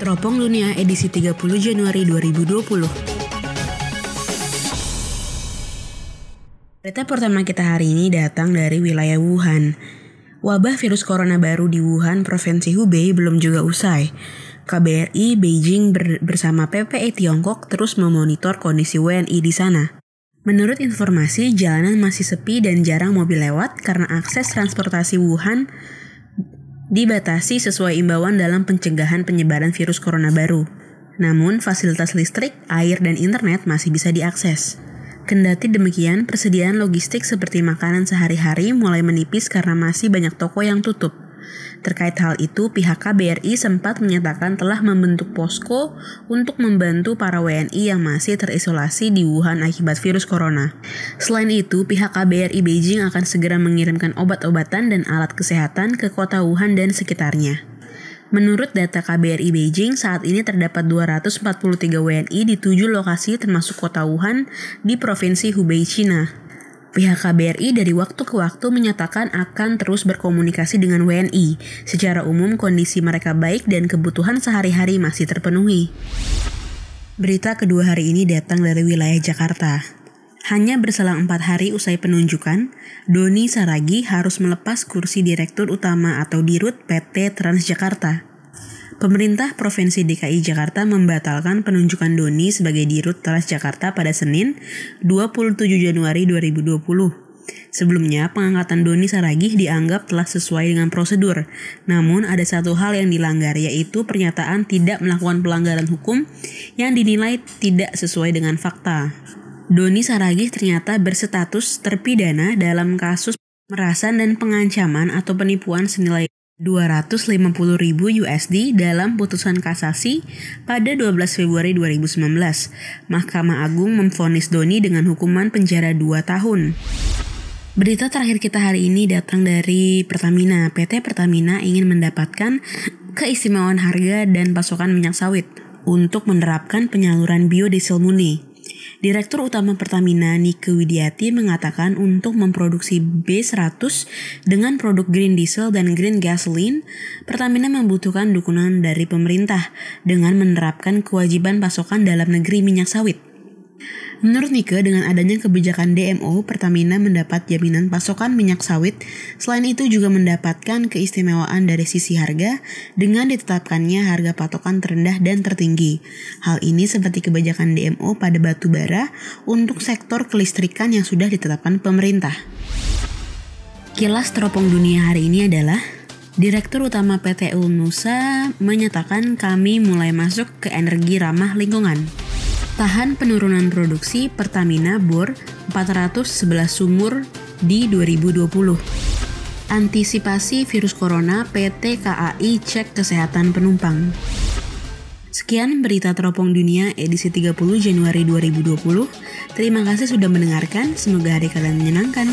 Teropong Dunia edisi 30 Januari 2020. Berita pertama kita hari ini datang dari wilayah Wuhan. Wabah virus corona baru di Wuhan, Provinsi Hubei belum juga usai. KBRI Beijing ber bersama PPI Tiongkok terus memonitor kondisi WNI di sana. Menurut informasi, jalanan masih sepi dan jarang mobil lewat karena akses transportasi Wuhan dibatasi sesuai imbauan dalam pencegahan penyebaran virus corona baru. Namun, fasilitas listrik, air, dan internet masih bisa diakses. Kendati demikian, persediaan logistik seperti makanan sehari-hari mulai menipis karena masih banyak toko yang tutup. Terkait hal itu, pihak KBRI sempat menyatakan telah membentuk posko untuk membantu para WNI yang masih terisolasi di Wuhan akibat virus corona. Selain itu, pihak KBRI Beijing akan segera mengirimkan obat-obatan dan alat kesehatan ke kota Wuhan dan sekitarnya. Menurut data KBRI Beijing, saat ini terdapat 243 WNI di tujuh lokasi termasuk kota Wuhan di Provinsi Hubei, China. Pihak KBRI dari waktu ke waktu menyatakan akan terus berkomunikasi dengan WNI. Secara umum kondisi mereka baik dan kebutuhan sehari-hari masih terpenuhi. Berita kedua hari ini datang dari wilayah Jakarta. Hanya berselang empat hari usai penunjukan, Doni Saragi harus melepas kursi Direktur Utama atau Dirut PT Transjakarta. Pemerintah Provinsi DKI Jakarta membatalkan penunjukan Doni sebagai Dirut Transjakarta pada Senin 27 Januari 2020. Sebelumnya, pengangkatan Doni Saragih dianggap telah sesuai dengan prosedur. Namun, ada satu hal yang dilanggar, yaitu pernyataan tidak melakukan pelanggaran hukum yang dinilai tidak sesuai dengan fakta. Doni Saragih ternyata berstatus terpidana dalam kasus merasan dan pengancaman atau penipuan senilai 250 ribu USD dalam putusan kasasi pada 12 Februari 2019. Mahkamah Agung memvonis Doni dengan hukuman penjara 2 tahun. Berita terakhir kita hari ini datang dari Pertamina. PT Pertamina ingin mendapatkan keistimewaan harga dan pasokan minyak sawit untuk menerapkan penyaluran biodiesel murni. Direktur Utama Pertamina Nike Widiati mengatakan untuk memproduksi B100 dengan produk green diesel dan green gasoline, Pertamina membutuhkan dukungan dari pemerintah dengan menerapkan kewajiban pasokan dalam negeri minyak sawit. Menurut Nike, dengan adanya kebijakan DMO, Pertamina mendapat jaminan pasokan minyak sawit. Selain itu juga mendapatkan keistimewaan dari sisi harga dengan ditetapkannya harga patokan terendah dan tertinggi. Hal ini seperti kebijakan DMO pada batu bara untuk sektor kelistrikan yang sudah ditetapkan pemerintah. Kilas teropong dunia hari ini adalah Direktur Utama PT Nusa menyatakan kami mulai masuk ke energi ramah lingkungan. Tahan penurunan produksi Pertamina bor 411 sumur di 2020. Antisipasi virus corona PT KAI cek kesehatan penumpang. Sekian berita teropong dunia edisi 30 Januari 2020. Terima kasih sudah mendengarkan, semoga hari kalian menyenangkan.